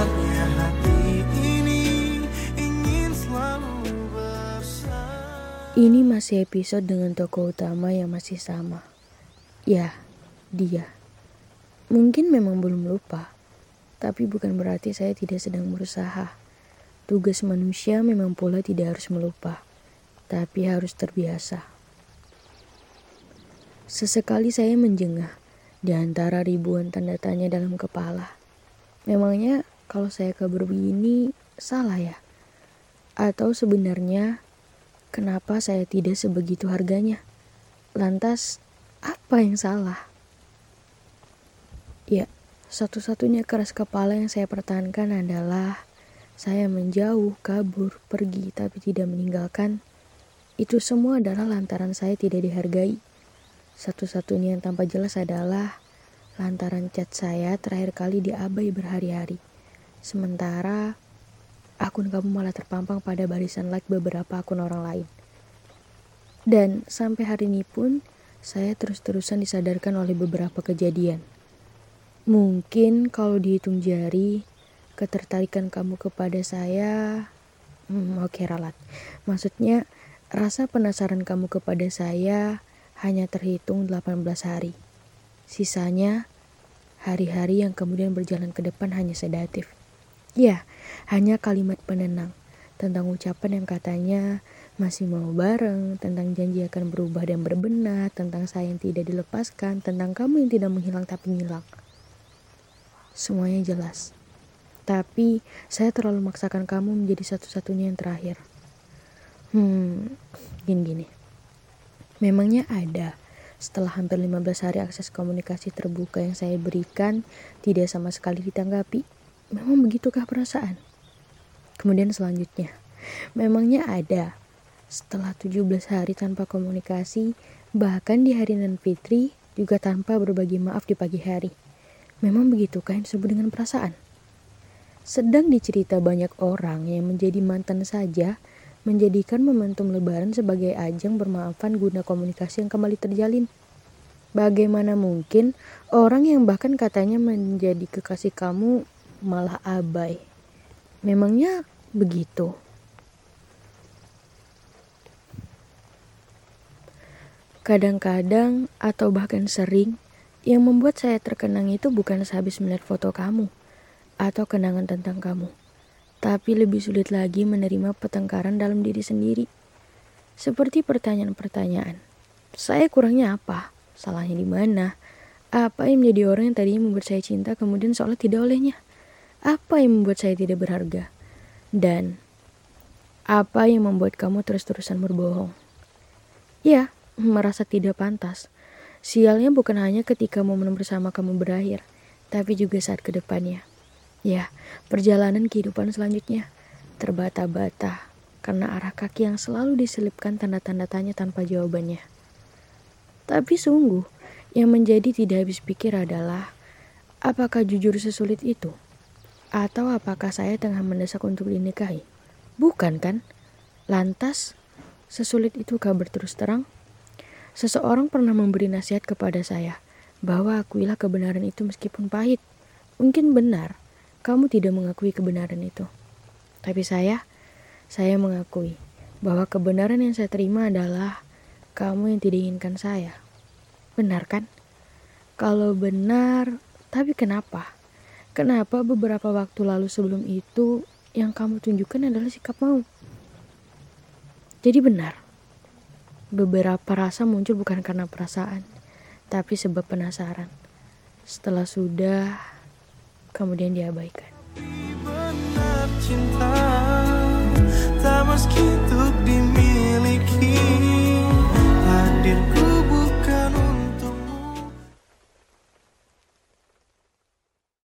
Ini Ini masih episode dengan tokoh utama yang masih sama. Ya, dia. Mungkin memang belum lupa Tapi bukan berarti saya tidak sedang berusaha. Tugas manusia memang pula tidak harus melupa Tapi harus terbiasa. Sesekali saya menjengah di antara ribuan tanda tanya dalam kepala. Memangnya kalau saya kabur begini salah ya? Atau sebenarnya kenapa saya tidak sebegitu harganya? Lantas apa yang salah? Ya, satu-satunya keras kepala yang saya pertahankan adalah saya menjauh, kabur, pergi, tapi tidak meninggalkan. Itu semua adalah lantaran saya tidak dihargai. Satu-satunya yang tanpa jelas adalah lantaran chat saya terakhir kali diabai berhari-hari. Sementara akun kamu malah terpampang pada barisan like beberapa akun orang lain. Dan sampai hari ini pun saya terus-terusan disadarkan oleh beberapa kejadian. Mungkin kalau dihitung jari, ketertarikan kamu kepada saya, hmm, oke okay, ralat. Maksudnya rasa penasaran kamu kepada saya hanya terhitung 18 hari. Sisanya, hari-hari yang kemudian berjalan ke depan hanya sedatif. Ya, hanya kalimat penenang tentang ucapan yang katanya masih mau bareng, tentang janji akan berubah dan berbenah, tentang saya yang tidak dilepaskan, tentang kamu yang tidak menghilang tapi ngilang. Semuanya jelas. Tapi saya terlalu memaksakan kamu menjadi satu-satunya yang terakhir. Hmm, gini-gini. Memangnya ada setelah hampir 15 hari akses komunikasi terbuka yang saya berikan tidak sama sekali ditanggapi. Memang begitukah perasaan? Kemudian selanjutnya, memangnya ada setelah 17 hari tanpa komunikasi, bahkan di hari nan fitri juga tanpa berbagi maaf di pagi hari. Memang begitukah yang disebut dengan perasaan? Sedang dicerita banyak orang yang menjadi mantan saja menjadikan momentum lebaran sebagai ajang bermaafan guna komunikasi yang kembali terjalin. Bagaimana mungkin orang yang bahkan katanya menjadi kekasih kamu malah abai? Memangnya begitu? Kadang-kadang atau bahkan sering yang membuat saya terkenang itu bukan sehabis melihat foto kamu atau kenangan tentang kamu tapi lebih sulit lagi menerima pertengkaran dalam diri sendiri. Seperti pertanyaan-pertanyaan, saya kurangnya apa? Salahnya di mana? Apa yang menjadi orang yang tadinya membuat saya cinta kemudian seolah tidak olehnya? Apa yang membuat saya tidak berharga? Dan apa yang membuat kamu terus-terusan berbohong? Ya, merasa tidak pantas. Sialnya bukan hanya ketika momen bersama kamu berakhir, tapi juga saat ke depannya. Ya, perjalanan kehidupan selanjutnya terbata-bata karena arah kaki yang selalu diselipkan tanda-tanda tanya tanpa jawabannya. Tapi sungguh, yang menjadi tidak habis pikir adalah apakah jujur sesulit itu? Atau apakah saya tengah mendesak untuk dinikahi? Bukan kan? Lantas, sesulit itu kabar terus terang? Seseorang pernah memberi nasihat kepada saya bahwa akuilah kebenaran itu meskipun pahit. Mungkin benar, kamu tidak mengakui kebenaran itu. Tapi saya, saya mengakui bahwa kebenaran yang saya terima adalah kamu yang tidak inginkan saya. Benar kan? Kalau benar, tapi kenapa? Kenapa beberapa waktu lalu sebelum itu yang kamu tunjukkan adalah sikap mau? Jadi benar. Beberapa rasa muncul bukan karena perasaan, tapi sebab penasaran. Setelah sudah kemudian diabaikan. Tak meski